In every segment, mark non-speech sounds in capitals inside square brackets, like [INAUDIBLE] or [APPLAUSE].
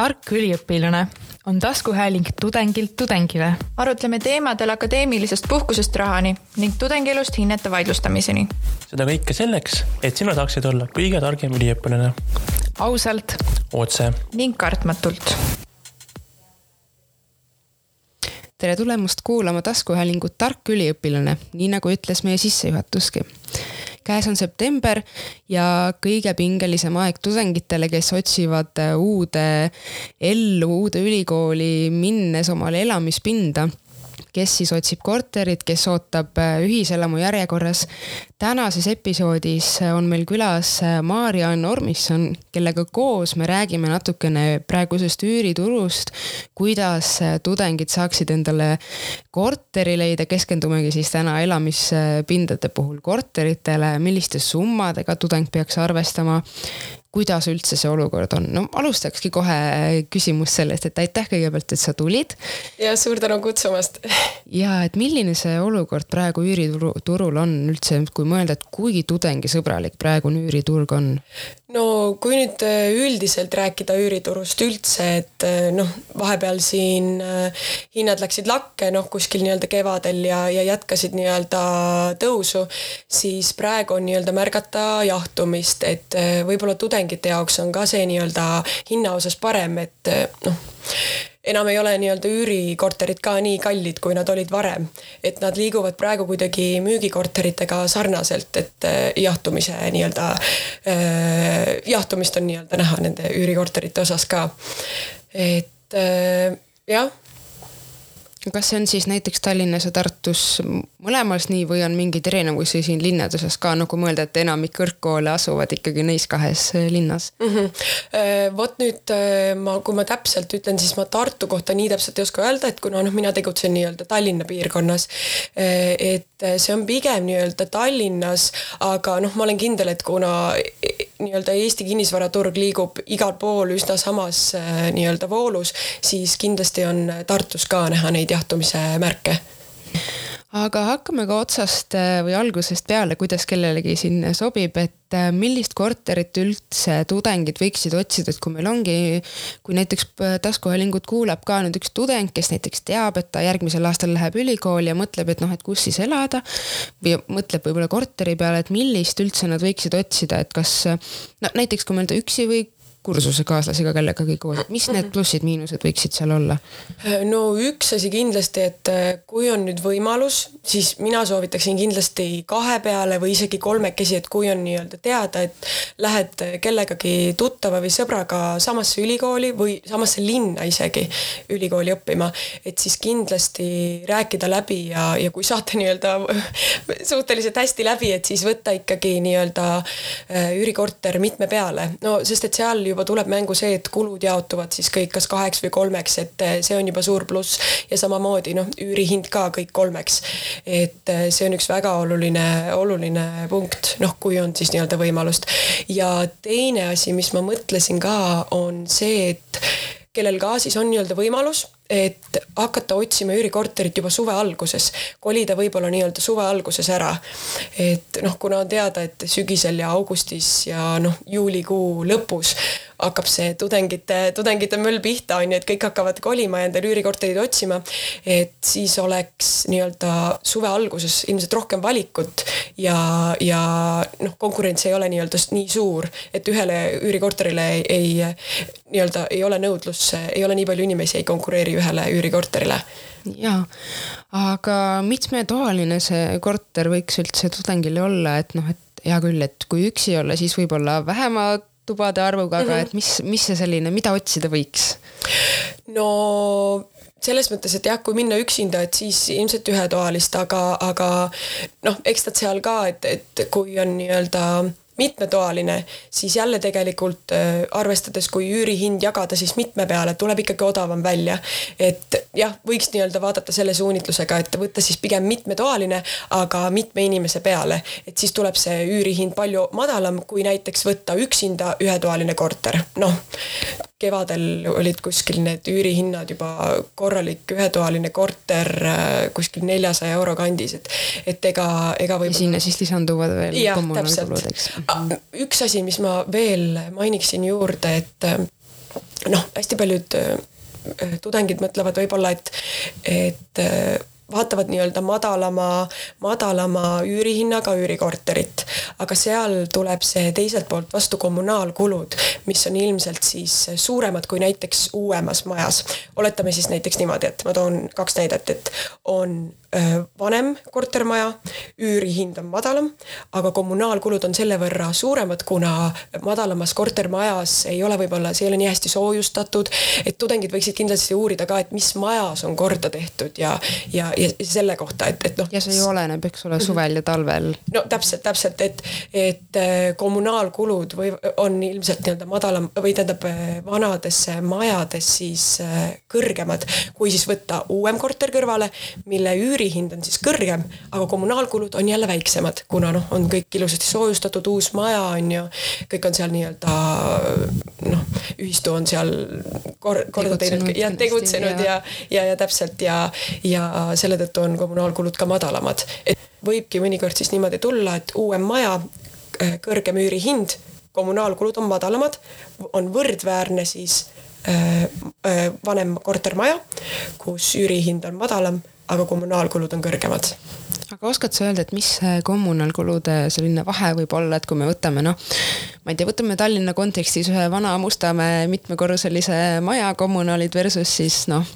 tark üliõpilane on taskuhääling tudengilt tudengile. arutleme teemadel akadeemilisest puhkusest rahani ning tudengielust hinnete vaidlustamiseni. seda kõike selleks, et sina saaksid olla kõige targem üliõpilane. ausalt. otse. ning kartmatult. tere tulemast kuulama taskuhäälingut Tark üliõpilane, nii nagu ütles meie sissejuhatuski käes on september ja kõige pingelisem aeg tudengitele, kes otsivad äh, uude ellu, uude ülikooli minnes omale elamispinda kes siis otsib korterit, kes ootab äh, ühiselamu järjekorras. tänases episoodis äh, on meil külas Maarja-Ann Ormisson, kellega koos me räägime natukene praegusest üüriturust, kuidas tudengid saaksid endale korteri leida, keskendumegi siis täna elamispindade puhul korteritele, milliste summadega tudeng peaks arvestama kuidas üldse see olukord on? no alustakski kohe küsimus sellest, et aitäh kõigepealt, et sa tulid. ja suur tänu kutsumast. ja et milline see olukord praegu üüriturul on üldse, kui mõelda, et kui tudengisõbralik praegune üüriturg on? No kui nüüd äh, üldiselt rääkida üüriturust üldse, et äh, noh, vahepeal siin äh, hinnad läksid lakke, noh kuskil nii-öelda kevadel ja, ja jätkasid nii-öelda tõusu, siis praegu on nii-öelda märgata jahtumist, et võib-olla tudeng tudengite jaoks on ka see nii-öelda hinna osas parem, et noh, enam ei ole nii-öelda üürikorterid ka nii kallid, kui nad olid varem. et nad liiguvad praegu kuidagi müügikorteritega sarnaselt, et eh, jahtumise nii-öelda, eh, jahtumist on nii-öelda näha nende üürikorterite osas ka. et eh, jah kas see on siis näiteks Tallinnas ja Tartus mõlemas nii või on mingeid erinevusi siin linnade osas ka, nagu mõelda, et enamik kõrgkoole asuvad ikkagi neis kahes äh, linnas mm? -hmm. vot nüüd äh, ma, kui ma täpselt ütlen, siis ma Tartu kohta nii täpselt ei oska öelda, et kuna noh, mina tegutsen nii-öelda Tallinna piirkonnas. et see on pigem nii-öelda Tallinnas, aga noh, ma olen kindel, et kuna nii-öelda Eesti kinnisvaraturg liigub igal pool üsna samas nii-öelda voolus, siis kindlasti on Tartus ka näha neid jahtumise märke aga hakkame ka otsast äh, või algusest peale, kuidas kellelegi siin sobib, et äh, millist korterit üldse tudengid võiksid otsida, et kui meil ongi, kui näiteks äh, taskuhäälingut kuulab ka nüüd üks tudeng, kes näiteks teab, et ta järgmisel aastal läheb ülikooli ja mõtleb, et noh, et kus siis elada. või mõtleb võib-olla korteri peale, et millist üldse nad võiksid otsida, et kas no näiteks kui mõelda üksi või kursusekaaslasega kellegagi koos, mis need plussid-miinused võiksid seal olla? no üks asi kindlasti, et äh, kui on nüüd võimalus, siis mina soovitaksin kindlasti kahe peale või isegi kolmekesi, et kui on nii-öelda teada, et lähed kellegagi tuttava või sõbraga samasse ülikooli või samasse linna isegi ülikooli õppima, et siis kindlasti rääkida läbi ja, ja kui saate nii-öelda [LAUGHS] suhteliselt hästi läbi, et siis võtta ikkagi nii-öelda äh, üürikorter mitme peale, no sest et seal juba tuleb mängu see, et kulud jaotuvad siis kõik kas kaheks või kolmeks, et eh, see on juba suur pluss ja samamoodi noh, üürihind ka kõik kolmeks. et eh, see on üks väga oluline, oluline punkt, noh, kui on siis nii-öelda võimalust. ja teine asi, mis ma mõtlesin ka, on see, et kellel ka siis on nii-öelda võimalus et hakata otsima üürikorterit juba suve alguses, kolida võib-olla nii-öelda suve alguses ära. et noh, kuna on teada, et sügisel ja augustis ja noh, juulikuu lõpus hakkab see tudengite, tudengite möll pihta on ju, et kõik hakkavad kolima ja endale üürikorterid otsima. et siis oleks nii-öelda suve alguses ilmselt rohkem valikut ja, ja noh, konkurents ei ole nii-öelda nii suur, et ühele üürikorterile ei, ei nii-öelda ei ole nõudlus, ei ole nii palju inimesi ei konkureeri ühele üürikorterile. jaa, aga mitmetoaline see korter võiks üldse tudengile olla, et noh, et hea küll, et kui üksi olla, siis võib-olla vähema tubade arvuga, aga -hmm. et mis, mis see selline, mida otsida võiks? no selles mõttes, et jah, kui minna üksinda, et siis ilmselt ühetoalist, aga, aga noh, eks nad seal ka, et, et kui on nii-öelda mitmetoaline, siis jälle tegelikult äh, arvestades, kui üürihind jagada siis mitme peale, tuleb ikkagi odavam välja. et jah, võiks nii-öelda vaadata selle suunitlusega, et võtta siis pigem mitmetoaline, aga mitme inimese peale, et siis tuleb see üürihind palju madalam, kui näiteks võtta üksinda ühetoaline korter, noh kevadel olid kuskil need üürihinnad juba korralik ühetoaline korter äh, kuskil neljasaja euro kandis, et, et ega, ega võib. sinna siis lisanduvad veel kommunaalkulud, eks. Üks asi, mis ma veel mainiksin juurde, et noh, hästi paljud äh, tudengid mõtlevad võib-olla, et, et äh, vaatavad nii-öelda madalama, madalama üürihinnaga üürikorterit, aga seal tuleb see teiselt poolt vastu kommunaalkulud, mis on ilmselt siis suuremad kui näiteks uuemas majas. oletame siis näiteks niimoodi, et ma toon kaks näidet, et on vanem kortermaja, üürihind on madalam, aga kommunaalkulud on selle võrra suuremad, kuna madalamas kortermajas ei ole võib-olla, see ei ole nii hästi soojustatud, et tudengid võiksid kindlasti uurida ka, et mis majas on korda tehtud ja, ja, ja selle kohta, et, et noh. ja see ju oleneb, eks ole, suvel ja talvel. no täpselt, täpselt, et, et kommunaalkulud või on ilmselt nii-öelda madalam või tähendab vanades majades siis kõrgemad, kui siis võtta uuem korter kõrvale, mille üür üürihind on siis kõrgem, aga kommunaalkulud on jälle väiksemad, kuna noh, on kõik ilusasti soojustatud, uus maja on ju, kõik on seal nii-öelda noh, ühistu on seal kor-, korda teinud ja tegutsenud ja, ja, ja, ja täpselt ja, ja selle tõttu on kommunaalkulud ka madalamad. et võibki mõnikord siis niimoodi tulla, et uuem maja, äh, kõrgem üürihind, kommunaalkulud on madalamad, on võrdväärne siis äh, äh, vanem kortermaja, kus üürihind on madalam aga kommunaalkulud on kõrgemad. aga oskad sa öelda, et mis see kommunaalkulude selline vahe võib olla, et kui me võtame noh, ma ei tea, võtame Tallinna kontekstis ühe vana Mustamäe mitmekorruselise maja kommunaalid versus siis noh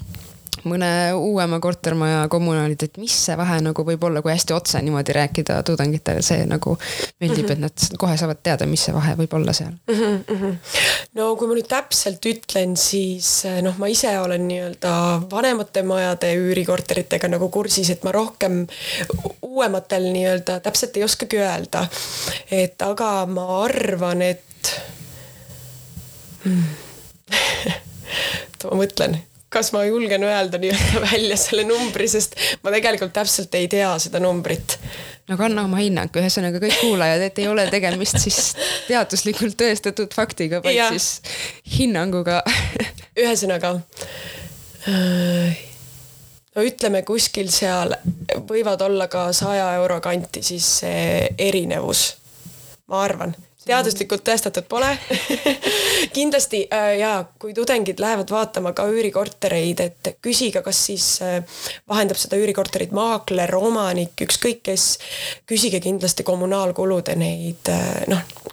mõne uuema kortermaja kommunaalid, et mis see vahe nagu võib olla, kui hästi otse niimoodi rääkida tudengitele, see nagu meeldib, et nad kohe saavad teada, mis see vahe võib olla seal mm. -hmm. no kui ma nüüd täpselt ütlen, siis noh, ma ise olen nii-öelda vanemate majade üürikorteritega nagu kursis, et ma rohkem uuematel nii-öelda täpselt ei oskagi öelda. et aga ma arvan, et hmm. [LAUGHS] ma mõtlen kas ma julgen öelda nii-öelda [LAUGHS] välja selle numbri, sest ma tegelikult täpselt ei tea seda numbrit. no aga anna oma hinnang, ühesõnaga kõik kuulajad, et ei ole tegemist siis teaduslikult tõestatud faktiga, vaid ja. siis hinnanguga [LAUGHS] ühesõnaga no ütleme kuskil seal võivad olla ka saja euro kanti siis see erinevus, ma arvan teaduslikult tõestatud pole [LAUGHS] kindlasti äh, ja kui tudengid lähevad vaatama ka üürikortereid, et küsige, kas siis äh, vahendab seda üürikorterit maakler, omanik, ükskõik kes. küsige kindlasti kommunaalkulude neid äh, noh,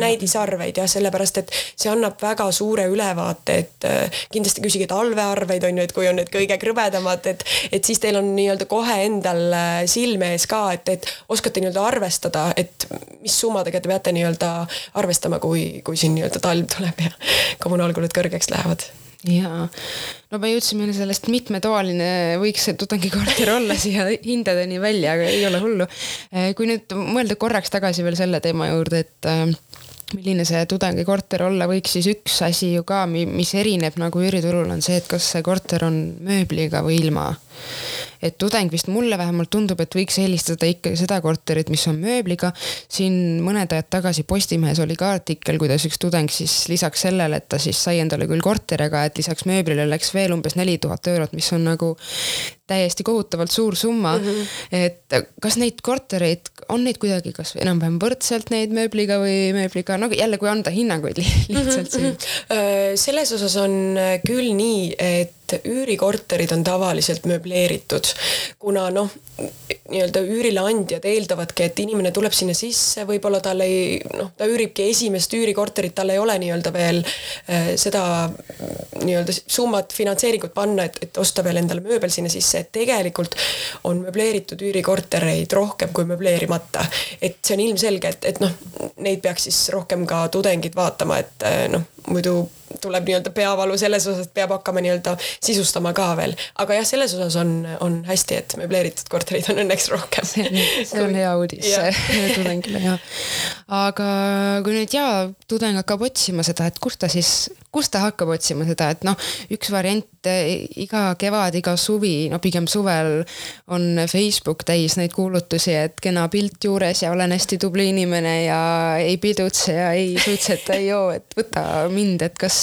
näidisarveid jah, sellepärast et see annab väga suure ülevaate, et äh, kindlasti küsige talvearveid on ju, et kui on need kõige krõbedamad, et, et siis teil on nii-öelda kohe endal äh, silme ees ka, et, et oskate nii-öelda arvestada, et mis summadega te peate nii-öelda arvestama, kui, kui siin nii-öelda talv tuleb ja kommunaalkulud kõrgeks lähevad jaa, no me jõudsime sellest mitmetoaline võiks see tudengikorter olla siia hindadeni välja, aga ei ole hullu. Eh, kui nüüd mõelda korraks tagasi veel selle teema juurde, et eh, milline see tudengikorter olla võiks, siis üks asi ju ka, mis erineb nagu üüriturul, on see, et kas see korter on mööbliga või ilma et tudeng vist mulle vähemalt tundub, et võiks eelistada ikkagi seda korterit, mis on mööbliga. siin mõned ajad tagasi Postimehes oli ka artikkel, kuidas üks tudeng siis lisaks sellele, et ta siis sai endale küll korteri, aga et lisaks mööblile läks veel umbes neli tuhat eurot, mis on nagu täiesti kohutavalt suur summa mm. -hmm. et kas neid kortereid, on neid kuidagi kas enam-vähem võrdselt neid mööbliga või mööbliga, no jälle, kui anda hinnanguid [LAUGHS] lihtsalt siin mm. -hmm. selles osas on küll nii, et et üürikorterid on tavaliselt mööbleeritud, kuna noh, nii-öelda üürileandjad eeldavadki, et inimene tuleb sinna sisse, võib-olla tal ei noh, ta üüribki esimest üürikorterit, tal ei ole nii-öelda veel äh, seda nii-öelda summat, finantseeringut panna, et, et osta veel endale mööbel sinna sisse, et tegelikult on mööbleeritud üürikortereid rohkem kui mööbleerimata. et see on ilmselge, et, et noh, neid peaks siis rohkem ka tudengid vaatama, et äh, noh, muidu tuleb nii-öelda peavalu selles osas, et peab hakkama nii-öelda sisustama ka veel. aga jah, selles osas on, on hästi, et mööbleeritud korterid on õnneks rohkem. see on hea uudis tudengile ja. aga kui nüüd ja tudeng hakkab otsima seda, et kust ta siis, kust ta hakkab otsima seda, et noh, üks variant iga kevad, iga suvi, no pigem suvel on Facebook täis neid kuulutusi, et kena pilt juures ja olen hästi tubli inimene ja ei pidutse ja ei suitseta, ei joo, et võta mind, et kas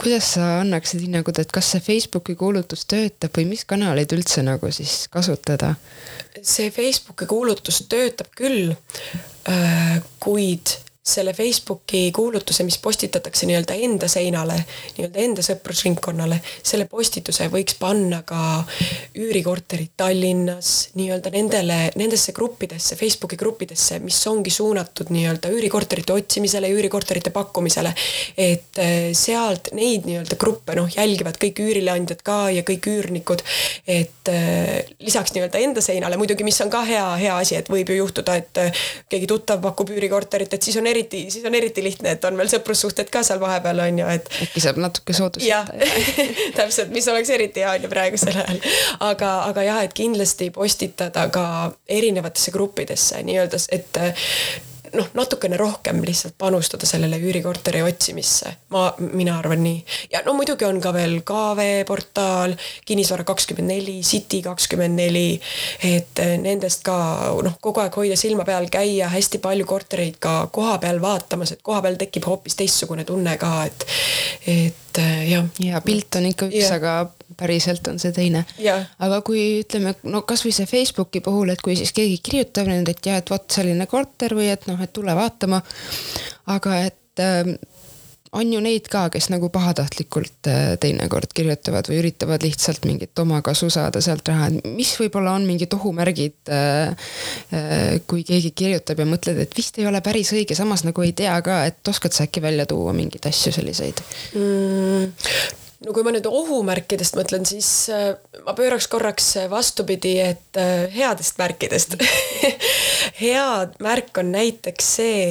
kuidas sa annaksid hinnangut, et kas see Facebooki kuulutus töötab või mis kanaleid üldse nagu siis kasutada? see Facebooki kuulutus töötab küll, äh, kuid selle Facebooki kuulutuse, mis postitatakse nii-öelda enda seinale, nii-öelda enda sõprusringkonnale, selle postituse võiks panna ka üürikorterid Tallinnas nii-öelda nendele, nendesse gruppidesse, Facebooki gruppidesse, mis ongi suunatud nii-öelda üürikorterite otsimisele, üürikorterite pakkumisele. et äh, sealt neid nii-öelda gruppe noh, jälgivad kõik üürileandjad ka ja kõik üürnikud. et äh, lisaks nii-öelda enda seinale muidugi, mis on ka hea, hea asi, et võib ju juhtuda, et äh, keegi tuttav pakub üürikorterit, et siis on eriti, siis on eriti lihtne, et on veel sõprussuhted ka seal vahepeal on ju, et. äkki saab natuke soodustada. [LAUGHS] täpselt, mis oleks eriti hea on ju praegusel ajal. aga, aga jah, et kindlasti postitada ka erinevatesse gruppidesse nii-öelda, et noh, natukene rohkem lihtsalt panustada sellele üürikorteri otsimisse. ma, mina arvan nii. ja no muidugi on ka veel KV portaal, Kinnisvara kakskümmend neli, City kakskümmend neli. et nendest ka noh, kogu aeg hoida silma peal, käia hästi palju kortereid ka kohapeal vaatamas, et kohapeal tekib hoopis teistsugune tunne ka, et, et jah. ja pilt on ikka üks, aga päriselt on see teine. aga kui ütleme, no kasvõi see Facebooki puhul, et kui siis keegi kirjutab nüüd, et jah, et vot selline korter või et noh, et tule vaatama. aga et äh, on ju neid ka, kes nagu pahatahtlikult äh, teinekord kirjutavad või üritavad lihtsalt mingit omakasu saada sealt raha, et mis võib-olla on mingid ohumärgid äh,. Äh, kui keegi kirjutab ja mõtled, et vist ei ole päris õige, samas nagu ei tea ka, et oskad sa äkki välja tuua mingeid asju selliseid mm.? No kui ma nüüd ohumärkidest mõtlen, siis äh, ma pööraks korraks vastupidi, et äh, headest märkidest [LAUGHS] hea märk on näiteks see,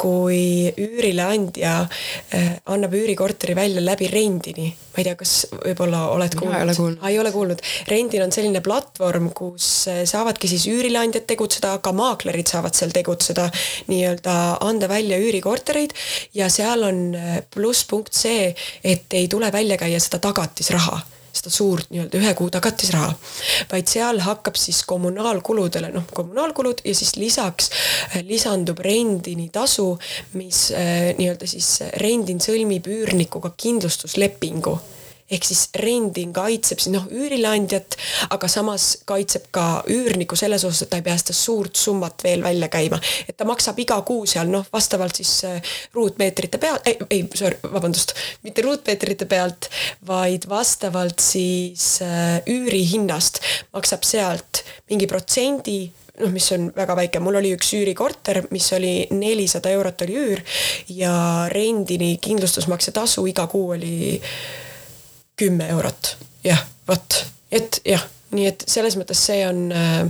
kui üürileandja äh, annab üürikorteri välja läbi rendini. Ma ei tea, kas võib-olla oled kuulnud? ei ole kuulnud. Rendin on selline platvorm, kus saavadki siis üürileandjad tegutseda, ka maaklerid saavad seal tegutseda, nii-öelda anda välja üürikortereid ja seal on plusspunkt see, et ei tule välja käia seda tagatisraha seda suurt nii-öelda ühe kuu tagatisraha, vaid seal hakkab siis kommunaalkuludele, noh, kommunaalkulud ja siis lisaks äh, lisandub rendini tasu, mis äh, nii-öelda siis rendin sõlmib üürnikuga kindlustuslepingu ehk siis rending kaitseb siis noh, üürileandjat, aga samas kaitseb ka üürnikku selles osas, et ta ei pea seda suurt summat veel välja käima. et ta maksab iga kuu seal noh, vastavalt siis äh, ruutmeetrite peal, ei, ei, sorry, vabandust, mitte ruutmeetrite pealt, vaid vastavalt siis äh, üürihinnast maksab sealt mingi protsendi noh, mis on väga väike, mul oli üks üürikorter, mis oli nelisada eurot oli üür ja rendini kindlustusmakse tasu iga kuu oli kümme eurot, jah, vot, et jah nii et selles mõttes see on, äh,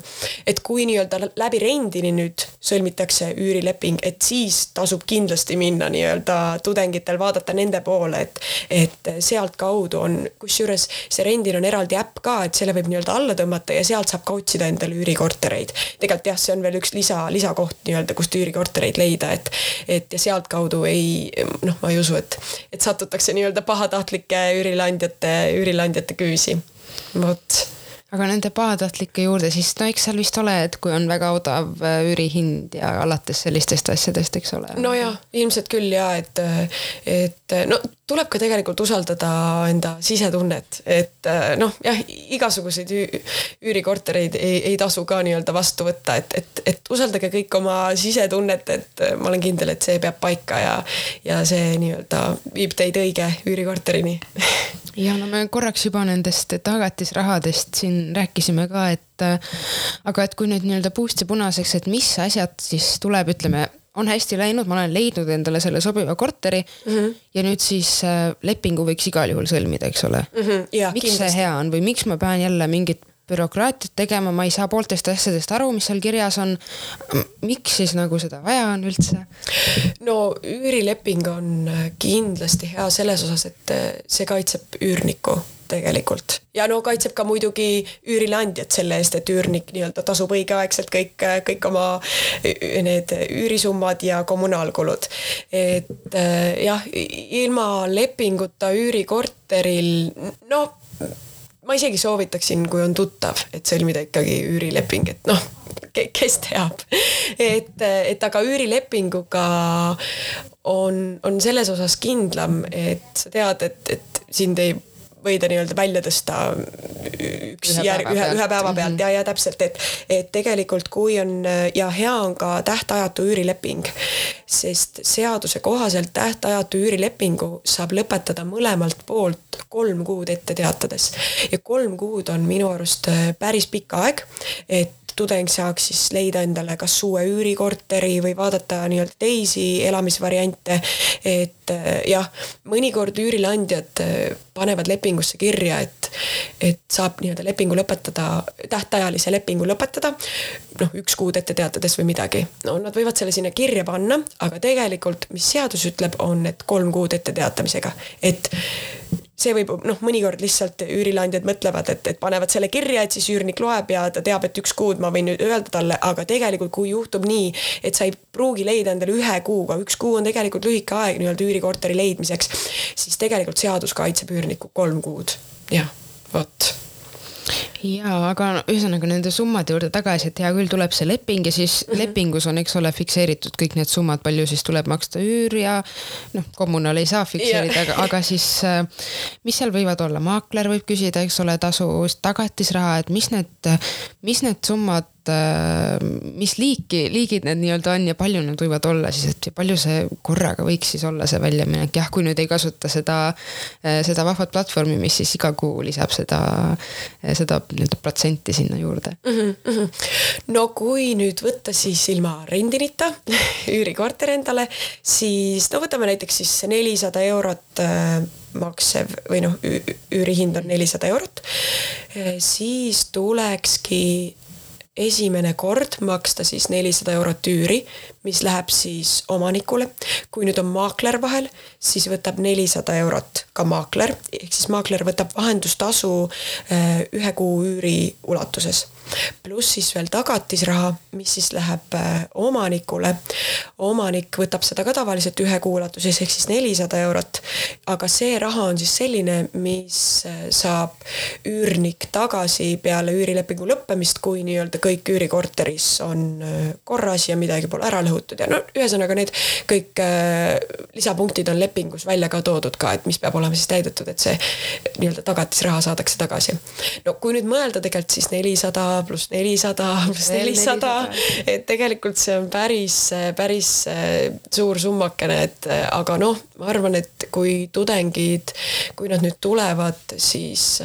et kui nii-öelda läbi rendini nüüd sõlmitakse üürileping, et siis tasub kindlasti minna nii-öelda tudengitel vaadata nende poole, et, et sealtkaudu on, kusjuures see rendil on eraldi äpp ka, et selle võib nii-öelda alla tõmmata ja sealt saab ka otsida endale üürikortereid. tegelikult jah, see on veel üks lisa, lisakoht nii-öelda, kust üürikortereid leida, et, et ja sealtkaudu ei noh, ma ei usu, et, et satutakse nii-öelda pahatahtlike üürileandjate, üürileandjate küüsi. vot aga nende pahatahtlike juurde siis, no eks seal vist ole, et kui on väga odav äh, üürihind ja alates sellistest asjadest, eks ole. nojah, ilmselt küll ja et, et no tuleb ka tegelikult usaldada enda sisetunnet, et äh, noh, jah, igasuguseid üürikortereid ei, ei tasu ka nii-öelda vastu võtta, et, et, et usaldage kõik oma sisetunnet, et ma olen kindel, et see peab paika ja, ja see nii-öelda viib teid õige üürikorterini [LAUGHS] ja no me korraks juba nendest tagatisrahadest siin rääkisime ka, et aga et kui nüüd nii-öelda puust ja punaseks, et mis asjad siis tuleb, ütleme on hästi läinud, ma olen leidnud endale selle sobiva korteri mm. -hmm. ja nüüd siis äh, lepingu võiks igal juhul sõlmida, eks ole mm. -hmm, ja, miks kindlasti. see hea on või miks ma pean jälle mingit bürokraatiat tegema, ma ei saa poolteist asjadest aru, mis seal kirjas on. miks siis nagu seda vaja on üldse? no üürileping on kindlasti hea selles osas, et see kaitseb üürnikku tegelikult ja no kaitseb ka muidugi üürileandjat selle eest, et üürnik nii-öelda tasub õigeaegselt kõik, kõik oma need üürisummad ja kommunaalkulud. et jah, ilma lepinguta üürikorteril no ma isegi soovitaksin, kui on tuttav, et sõlmida ikkagi üürileping, et noh, kes teab. et, et aga üürilepinguga on, on selles osas kindlam, et sa tead, et, et sind ei võida nii-öelda välja tõsta üks Ühe järg, ühe, ühe päeva pealt. Ja, ja täpselt, et, et tegelikult kui on ja hea on ka tähtajatu üürileping, sest seaduse kohaselt tähtajatu üürilepingu saab lõpetada mõlemalt poolt kolm kuud ette teatades ja kolm kuud on minu arust äh, päris pikk aeg, et tudeng saaks siis leida endale kas uue üürikorteri või vaadata nii-öelda teisi elamisvariante. et äh, jah, mõnikord üürileandjad äh, panevad lepingusse kirja, et, et saab nii-öelda lepingu lõpetada, tähtajalise lepingu lõpetada. noh, üks kuud ette teatades või midagi. no nad võivad selle sinna kirja panna, aga tegelikult, mis seadus ütleb, on, et kolm kuud ette teatamisega, et see võib noh, mõnikord lihtsalt üürileandjad mõtlevad, et, et panevad selle kirja, et siis üürnik loeb ja ta teab, et üks kuud ma võin nüüd öelda talle, aga tegelikult kui juhtub nii, et sa ei pruugi leida endale ühe kuuga, üks kuu on tegelikult lühike aeg nii-öelda üürikorteri leidmiseks, siis tegelikult seadus kaitseb üürnikku kolm kuud, jah, jaa, aga no, ühesõnaga nende summade juurde tagasi, et hea küll, tuleb see leping ja siis -hmm. lepingus on, eks ole, fikseeritud kõik need summad, palju siis tuleb maksta üür ja noh, kommunal ei saa fikseerida aga, aga siis äh, mis seal võivad olla, maakler võib küsida, eks ole, tasu, tagatisraha, et mis need, mis need summad äh, mis liiki, liigid need nii-öelda on ja palju need võivad olla siis, et palju see korraga võiks siis olla see väljaminek, jah, kui nüüd ei kasuta seda, seda vahvat platvormi, mis siis iga kuu lisab seda, seda nii-öelda protsenti sinna juurde mm. -hmm. no kui nüüd võtta siis ilma rendinita [LAUGHS] üürikorter endale, siis no võtame näiteks siis nelisada eurot äh, maksev või noh, üürihind on nelisada eurot, siis tulekski esimene kord maksta siis nelisada eurot üüri, mis läheb siis omanikule. kui nüüd on maakler vahel, siis võtab nelisada eurot ka maakler, ehk siis maakler võtab vahendustasu ühe kuu üüri ulatuses pluss siis veel tagatisraha, mis siis läheb omanikule. omanik võtab seda ka tavaliselt ühe kuu ulatuses ehk siis nelisada eurot. aga see raha on siis selline, mis saab üürnik tagasi peale üürilepingu lõppemist, kui nii-öelda kõik üürikorteris on korras ja midagi pole ära lõhutud ja no ühesõnaga need kõik lisapunktid on lepingus välja ka toodud ka, et mis peab olema siis täidetud, et see nii-öelda tagatisraha saadakse tagasi. no kui nüüd mõelda tegelikult siis nelisada pluss nelisada pluss nelisada, et tegelikult see on päris, päris suur summakene, et aga noh, ma arvan, et kui tudengid, kui nad nüüd tulevad, siis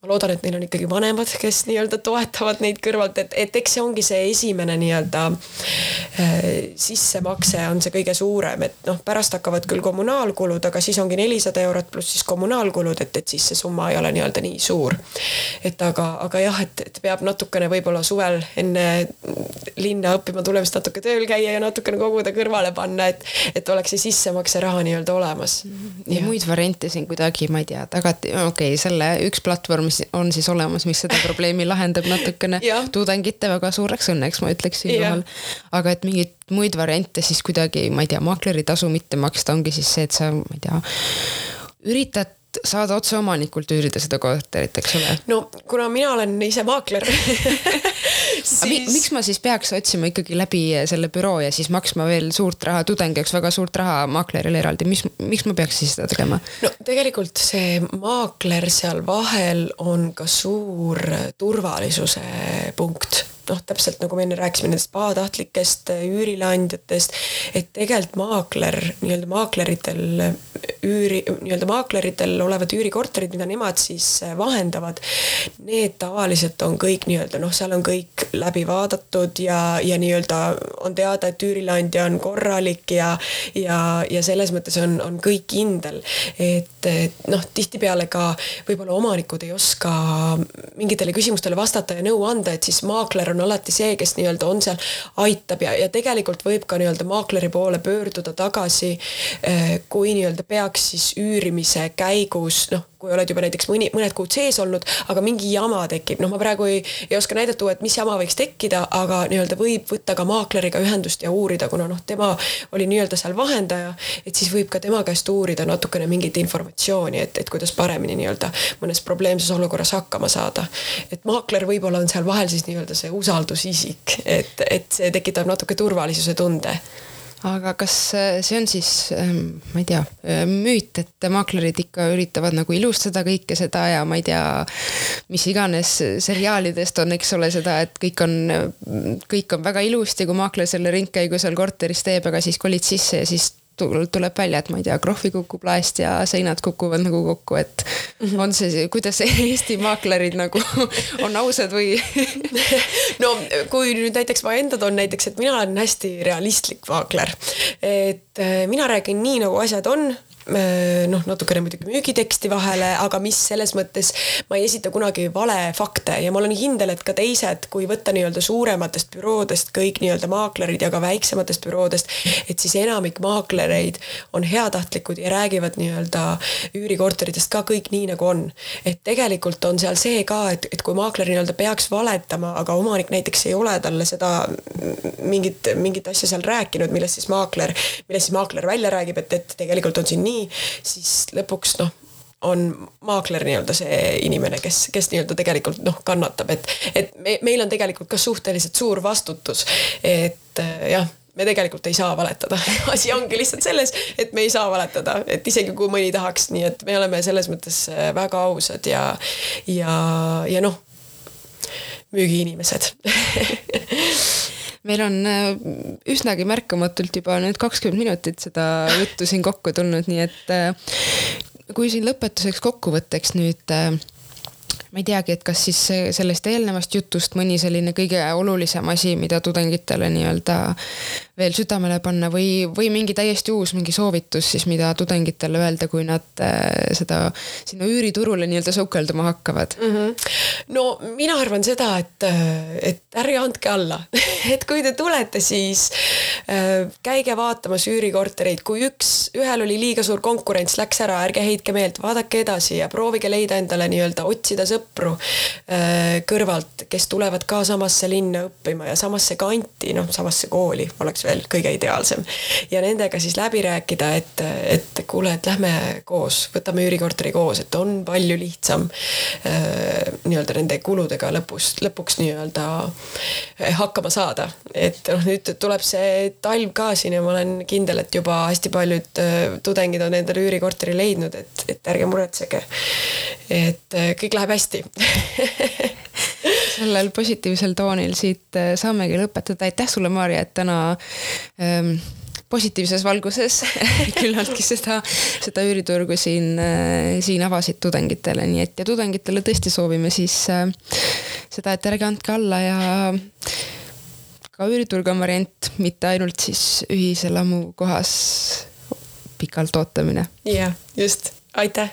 ma loodan, et neil on ikkagi vanemad, kes nii-öelda toetavad neid kõrvalt, et, et eks see ongi see esimene nii-öelda äh, sissemakse on see kõige suurem, et noh, pärast hakkavad küll kommunaalkulud, aga siis ongi nelisada eurot pluss siis kommunaalkulud, et, et siis see summa ei ole nii-öelda nii suur. et aga, aga jah, et, et peab natukene võib-olla suvel enne linna õppima tulemist natuke tööl käia ja natukene koguda kõrvale panna, et, et oleks see sissemakse raha nii-öelda olemas. ja muid variante siin kuidagi, ma ei tea, tagati, okei okay,, selle üks platvorm mis on siis olemas, mis seda probleemi lahendab natukene. [LAUGHS] Tudengite väga suureks õnneks, ma ütleks siinkohal. aga et mingeid muid variante siis kuidagi, ma ei tea, maakleri tasu mitte maksta, ongi siis see, et sa, ma ei tea, üritad saada otse omanikult üürida seda korterit, eks ole? no kuna mina olen ise maakler [LAUGHS] siis... Mi, miks ma siis peaks otsima ikkagi läbi selle büroo ja siis maksma veel suurt raha, tudeng jaoks väga suurt raha maaklerile eraldi, mis, miks ma peaks siis seda tegema? no tegelikult see maakler seal vahel on ka suur turvalisuse punkt noh, täpselt nagu me enne rääkisime nendest pahatahtlikest üürileandjatest, et tegelikult maakler, nii-öelda maakleritel üüri, nii-öelda maakleritel olevad üürikorterid, mida nemad siis vahendavad, need tavaliselt on kõik nii-öelda noh, seal on kõik läbi vaadatud ja, ja nii-öelda on teada, et üürileandja on korralik ja, ja, ja selles mõttes on, on kõik kindel. et, et noh, tihtipeale ka võib-olla omanikud ei oska mingitele küsimustele vastata ja nõu anda, et siis maakler on alati see, kes nii-öelda on seal, aitab ja, ja tegelikult võib ka nii-öelda maakleri poole pöörduda tagasi, eh, kui nii-öelda peaks siis üürimise käigus noh, kui oled juba näiteks mõni, mõned kuud sees olnud, aga mingi jama tekib, noh, ma praegu ei, ei oska näidata, et mis jama võiks tekkida, aga nii-öelda võib võtta ka maakleriga ühendust ja uurida, kuna noh, tema oli nii-öelda seal vahendaja, et siis võib ka tema käest uurida natukene mingit informatsiooni, et, et kuidas paremini nii-öelda mõnes probleemses olukorras hakkama saada. et maakler võib-olla on seal vahel siis nii-öelda see usaldusisik, et, et see tekitab natuke turvalisuse tunde aga kas äh, see on siis, ähm, ma ei tea, äh, müüt, et maaklerid ikka üritavad nagu ilustada kõike seda ja ma ei tea, mis iganes seriaalidest on, eks ole, seda, et kõik on, kõik on väga ilusti, kui maakler selle ringkäigu seal korteris teeb, aga siis kolid sisse ja siis tuleb välja, et ma ei tea, krohvi kukub laest ja seinad kukuvad nagu kokku, et -hmm. on see, kuidas Eesti maaklerid nagu [LAUGHS] on ausad või [LAUGHS] no kui nüüd näiteks ma enda toon näiteks, et mina olen hästi realistlik maakler, et äh, mina räägin nii, nagu asjad on noh, natukene muidugi müügiteksti vahele, aga mis selles mõttes ma ei esita kunagi valefakte ja ma olen kindel, et ka teised, kui võtta nii-öelda suurematest büroodest kõik nii-öelda maaklerid ja ka väiksematest büroodest, et siis enamik maaklereid on heatahtlikud ja räägivad nii-öelda üürikorteritest ka kõik nii, nagu on. et tegelikult on seal see ka, et, et kui maakler nii-öelda peaks valetama, aga omanik näiteks ei ole talle seda mingit, mingit asja seal rääkinud, millest siis maakler, millest siis maakler välja räägib, et, et tegelikult on siin nii, nii, siis lõpuks noh, on maakler nii-öelda see inimene, kes, kes nii-öelda tegelikult noh, kannatab, et, et me, meil on tegelikult ka suhteliselt suur vastutus, et äh, jah me tegelikult ei saa valetada. [LAUGHS] Asi ongi lihtsalt selles, et me ei saa valetada, et isegi kui mõni tahaks, nii et me oleme selles mõttes äh, väga ausad ja, ja, ja noh, müügiinimesed [LAUGHS] meil on äh, üsnagi märkamatult juba nüüd kakskümmend minutit seda juttu siin kokku tulnud, nii et äh, kui siin lõpetuseks kokkuvõtteks nüüd äh, ma ei teagi, et kas siis sellest eelnevast jutust mõni selline kõige olulisem asi, mida tudengitele nii-öelda veel südamele panna või, või mingi täiesti uus mingi soovitus siis, mida tudengitele öelda, kui nad äh, seda sinna üüriturule nii-öelda sukelduma hakkavad mm? -hmm. no mina arvan seda, et, äh, et ärge andke alla [LAUGHS] et kui te tulete, siis äh, käige vaatamas üürikortereid, kui üks, ühel oli liiga suur konkurents, läks ära, ärge heitke meelt, vaadake edasi ja proovige leida endale nii-öelda, otsida sõpru äh, kõrvalt, kes tulevad ka samasse linna õppima ja samasse kanti, noh, samasse kooli oleks veel kõige ideaalsem. ja nendega siis läbi rääkida, et, et kuule, et lähme koos, võtame üürikorteri koos, et on palju lihtsam äh, nii-öelda nende kuludega lõpus, lõpuks nii-öelda äh, hakkama saada. et noh, nüüd tuleb see talv ka siin ja ma olen kindel, et juba hästi paljud tudengid on endale üürikorteri leidnud, et, et ärge muretsege. et kõik läheb hästi sellel positiivsel toonil siit äh, saamegi lõpetada, aitäh sulle, Maarja, et täna ähm, positiivses valguses [LAUGHS] küllaltki seda, seda üüriturgu siin, äh, siin avasid tudengitele, nii et ja tudengitele tõesti soovime siis äh, seda, et ärge andke alla ja ka üüriturg on variant, mitte ainult siis ühiselamu kohas pikalt ootamine. jah, just, aitäh